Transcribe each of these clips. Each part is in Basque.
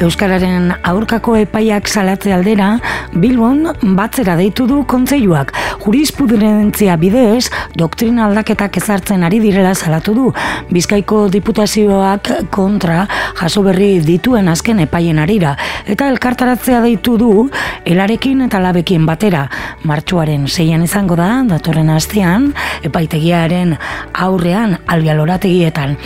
Euskararen aurkako epaiak salatze aldera, Bilbon batzera deitu du kontseiluak. Jurisprudentzia bidez, doktrina aldaketak ezartzen ari direla salatu du. Bizkaiko diputazioak kontra jaso berri dituen azken epaien arira. Eta elkartaratzea deitu du, elarekin eta labekin batera. Martxuaren zeian izango da, datorren astean, epaitegiaren aurrean albialorategietan.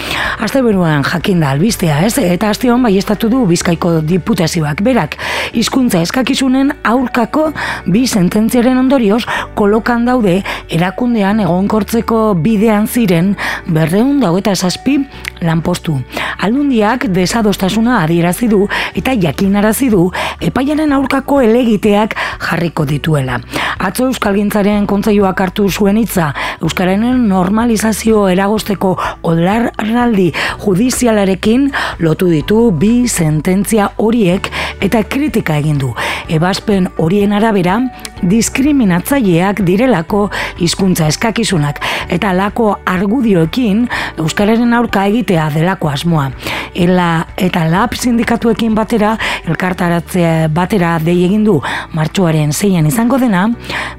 Aste beruan jakin da albistea, ez? Eta aste hon bai du Bizkaiko diputazioak berak hizkuntza eskakizunen aurkako bi sententziaren ondorioz kolokan daude erakundean egonkortzeko bidean ziren berreun dago eta zazpi lanpostu. Aldundiak desadostasuna adierazi du eta jakinarazi du epaiaren aurkako elegiteak jarriko dituela. Atzo Euskalgintzaren kontseiluak hartu zuen hitza Euskararen normalizazio eragosteko odarraldi judizialarekin lotu ditu bi sententzia horiek eta kritika egin du. Ebaspen horien arabera diskriminatzaileak direlako hizkuntza eskakizunak eta lako argudioekin euskararen aurka egitea delako asmoa. Ela eta lab sindikatuekin batera elkartaratzea batera dei egin du martxoaren zeian izango dena,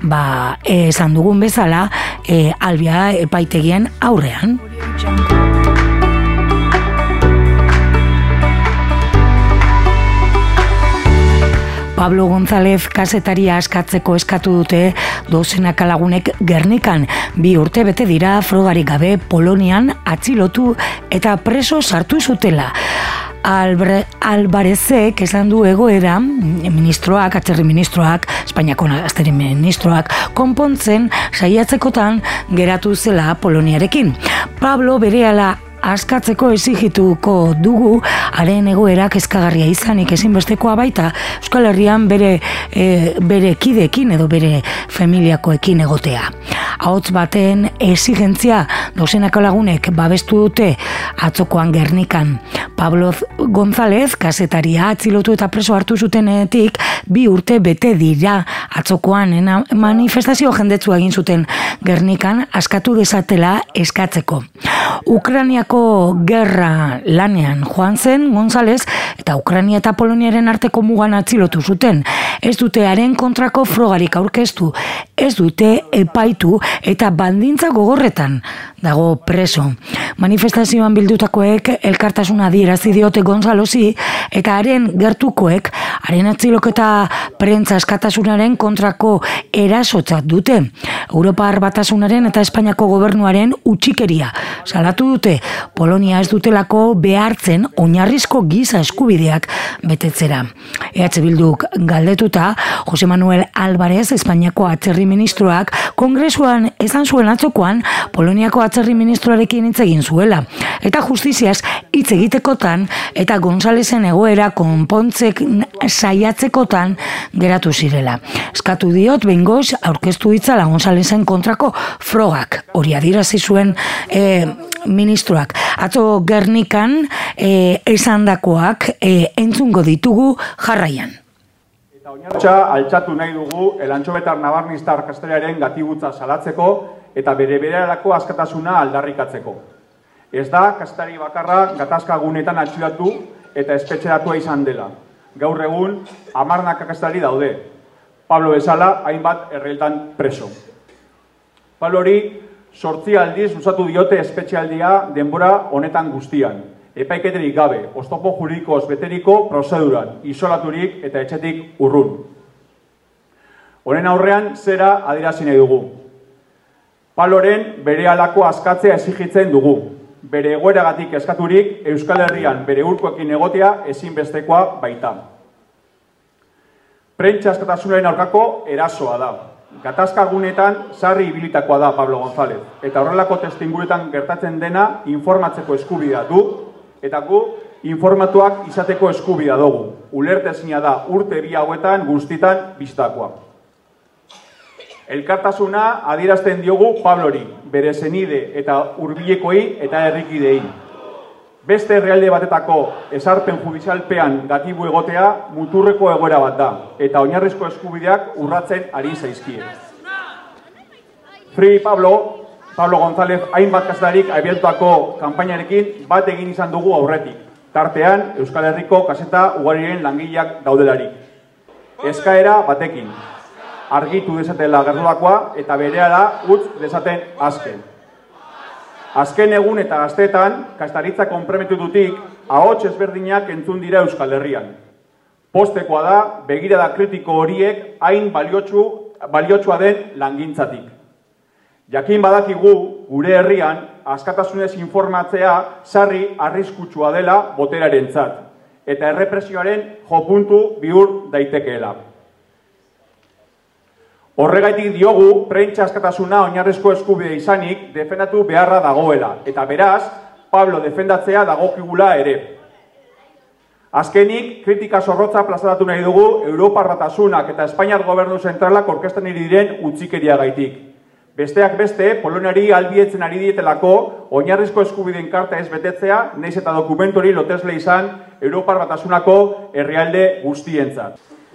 ba esan dugun bezala e, albia epaitegien aurrean. Pablo González kasetaria askatzeko eskatu dute dozenak alagunek gernikan. Bi urte bete dira frogarik gabe Polonian atzilotu eta preso sartu zutela. Albre, Albarezek esan du egoera ministroak, atzerri ministroak, Espainiako azteri ministroak, konpontzen saiatzekotan geratu zela Poloniarekin. Pablo berehala askatzeko ezigituko dugu haren egoerak ezkagarria izanik ezinbestekoa baita Euskal Herrian bere, e, bere kidekin edo bere familiakoekin egotea. Ahots baten exigentzia dozenako lagunek babestu dute atzokoan gernikan. Pablo González, kasetaria atzilotu eta preso hartu zutenetik, bi urte bete dira atzokoan manifestazio jendetzu egin zuten gernikan askatu desatela eskatzeko. Ukraniako gerra lanean joan zen González eta Ukrania eta Poloniaren arteko mugan atzilotu zuten. Ez dute haren kontrako frogarik aurkeztu, ez dute epaitu eta bandintza gogorretan dago preso. Manifestazioan bildutakoek elkartasuna adierazi diote Gonzalosi eta haren gertukoek haren atziloketa prentza eskatasunaren kontrako erasotzat dute. Europar batasunaren eta Espainiako gobernuaren utxikeria. Salatu dute Polonia ez dutelako behartzen oinarrizko giza eskubideak betetzera. EH Bilduk galdetuta, Jose Manuel Álvarez, Espainiako atzerri ministroak, kongresuan esan zuen atzokoan, Poloniako atzerri ministroarekin hitz egin zuela. Eta justiziaz hitz egitekotan eta Gonzalezen egoera konpontzek saiatzekotan geratu zirela. Eskatu diot bengoz aurkeztu ditzala Gonzalezen kontrako frogak. Hori adirazi zuen e, ministroak. Atzo Gernikan e, esandakoak e, entzungo ditugu jarraian. Eta oinartxa altxatu nahi dugu elantxobetar nabarnistar kastelearen gatibutza salatzeko eta bere bererako askatasuna aldarrikatzeko. Ez da, kastari bakarra gatazka gunetan atxudatu eta espetxeratua izan dela. Gaur egun, amarnak kastari daude. Pablo Besala, hainbat erreiltan preso. Pablo hori, sortzi aldiz usatu diote espetxealdia denbora honetan guztian. Epaiketerik gabe, oztopo juridiko beteriko prozeduran, isolaturik eta etxetik urrun. Honen aurrean, zera adirazi nahi dugu. Paloren bere alako askatzea ezigitzen dugu. Bere egoeragatik eskaturik Euskal Herrian bere urkoekin egotea ezinbestekoa baita. Prentsa askatasunaren aurkako erasoa da. Gatazka gunetan sarri ibilitakoa da Pablo González. Eta horrelako testinguretan gertatzen dena informatzeko eskubidea du, eta gu informatuak izateko eskubidea dugu. Ulertezina da urte bi hauetan guztitan biztakoa. Elkartasuna adierazten diogu Pablori, bere zenide eta hurbilekoi eta herrikidei. Beste realde batetako esarpen judizialpean gatibu egotea muturreko egoera bat da, eta oinarrizko eskubideak urratzen ari zaizkie. Free Pablo, Pablo González hainbat kasdarik abieltuako kanpainarekin bat egin izan dugu aurretik. tartean Euskal Herriko kaseta ugariren langileak daudelarik. Eskaera batekin, argitu desatela gertulakoa eta berehala utz desaten azken. Azken egun eta gaztetan, kastaritza konpremetututik, ahots ezberdinak entzun dira Euskal Herrian. Postekoa da, begirada kritiko horiek hain baliotsu, baliotsua den langintzatik. Jakin badakigu, gure herrian, askatasunez informatzea sarri arriskutsua dela boteraren zat, eta errepresioaren jopuntu bihur daitekeela. Horregaitik diogu, prentsa askatasuna oinarrezko eskubide izanik defendatu beharra dagoela, eta beraz, Pablo defendatzea dagokigula ere. Azkenik, kritika zorrotza plazaratu nahi dugu Europar Batasunak eta Espainiar Gobernu Zentralak orkestan diren utzikeria gaitik. Besteak beste, Poloniari albietzen ari dietelako oinarrizko eskubideen karta ez betetzea, neiz eta dokumentori lotesle izan Europar Batasunako herrialde guztientzat.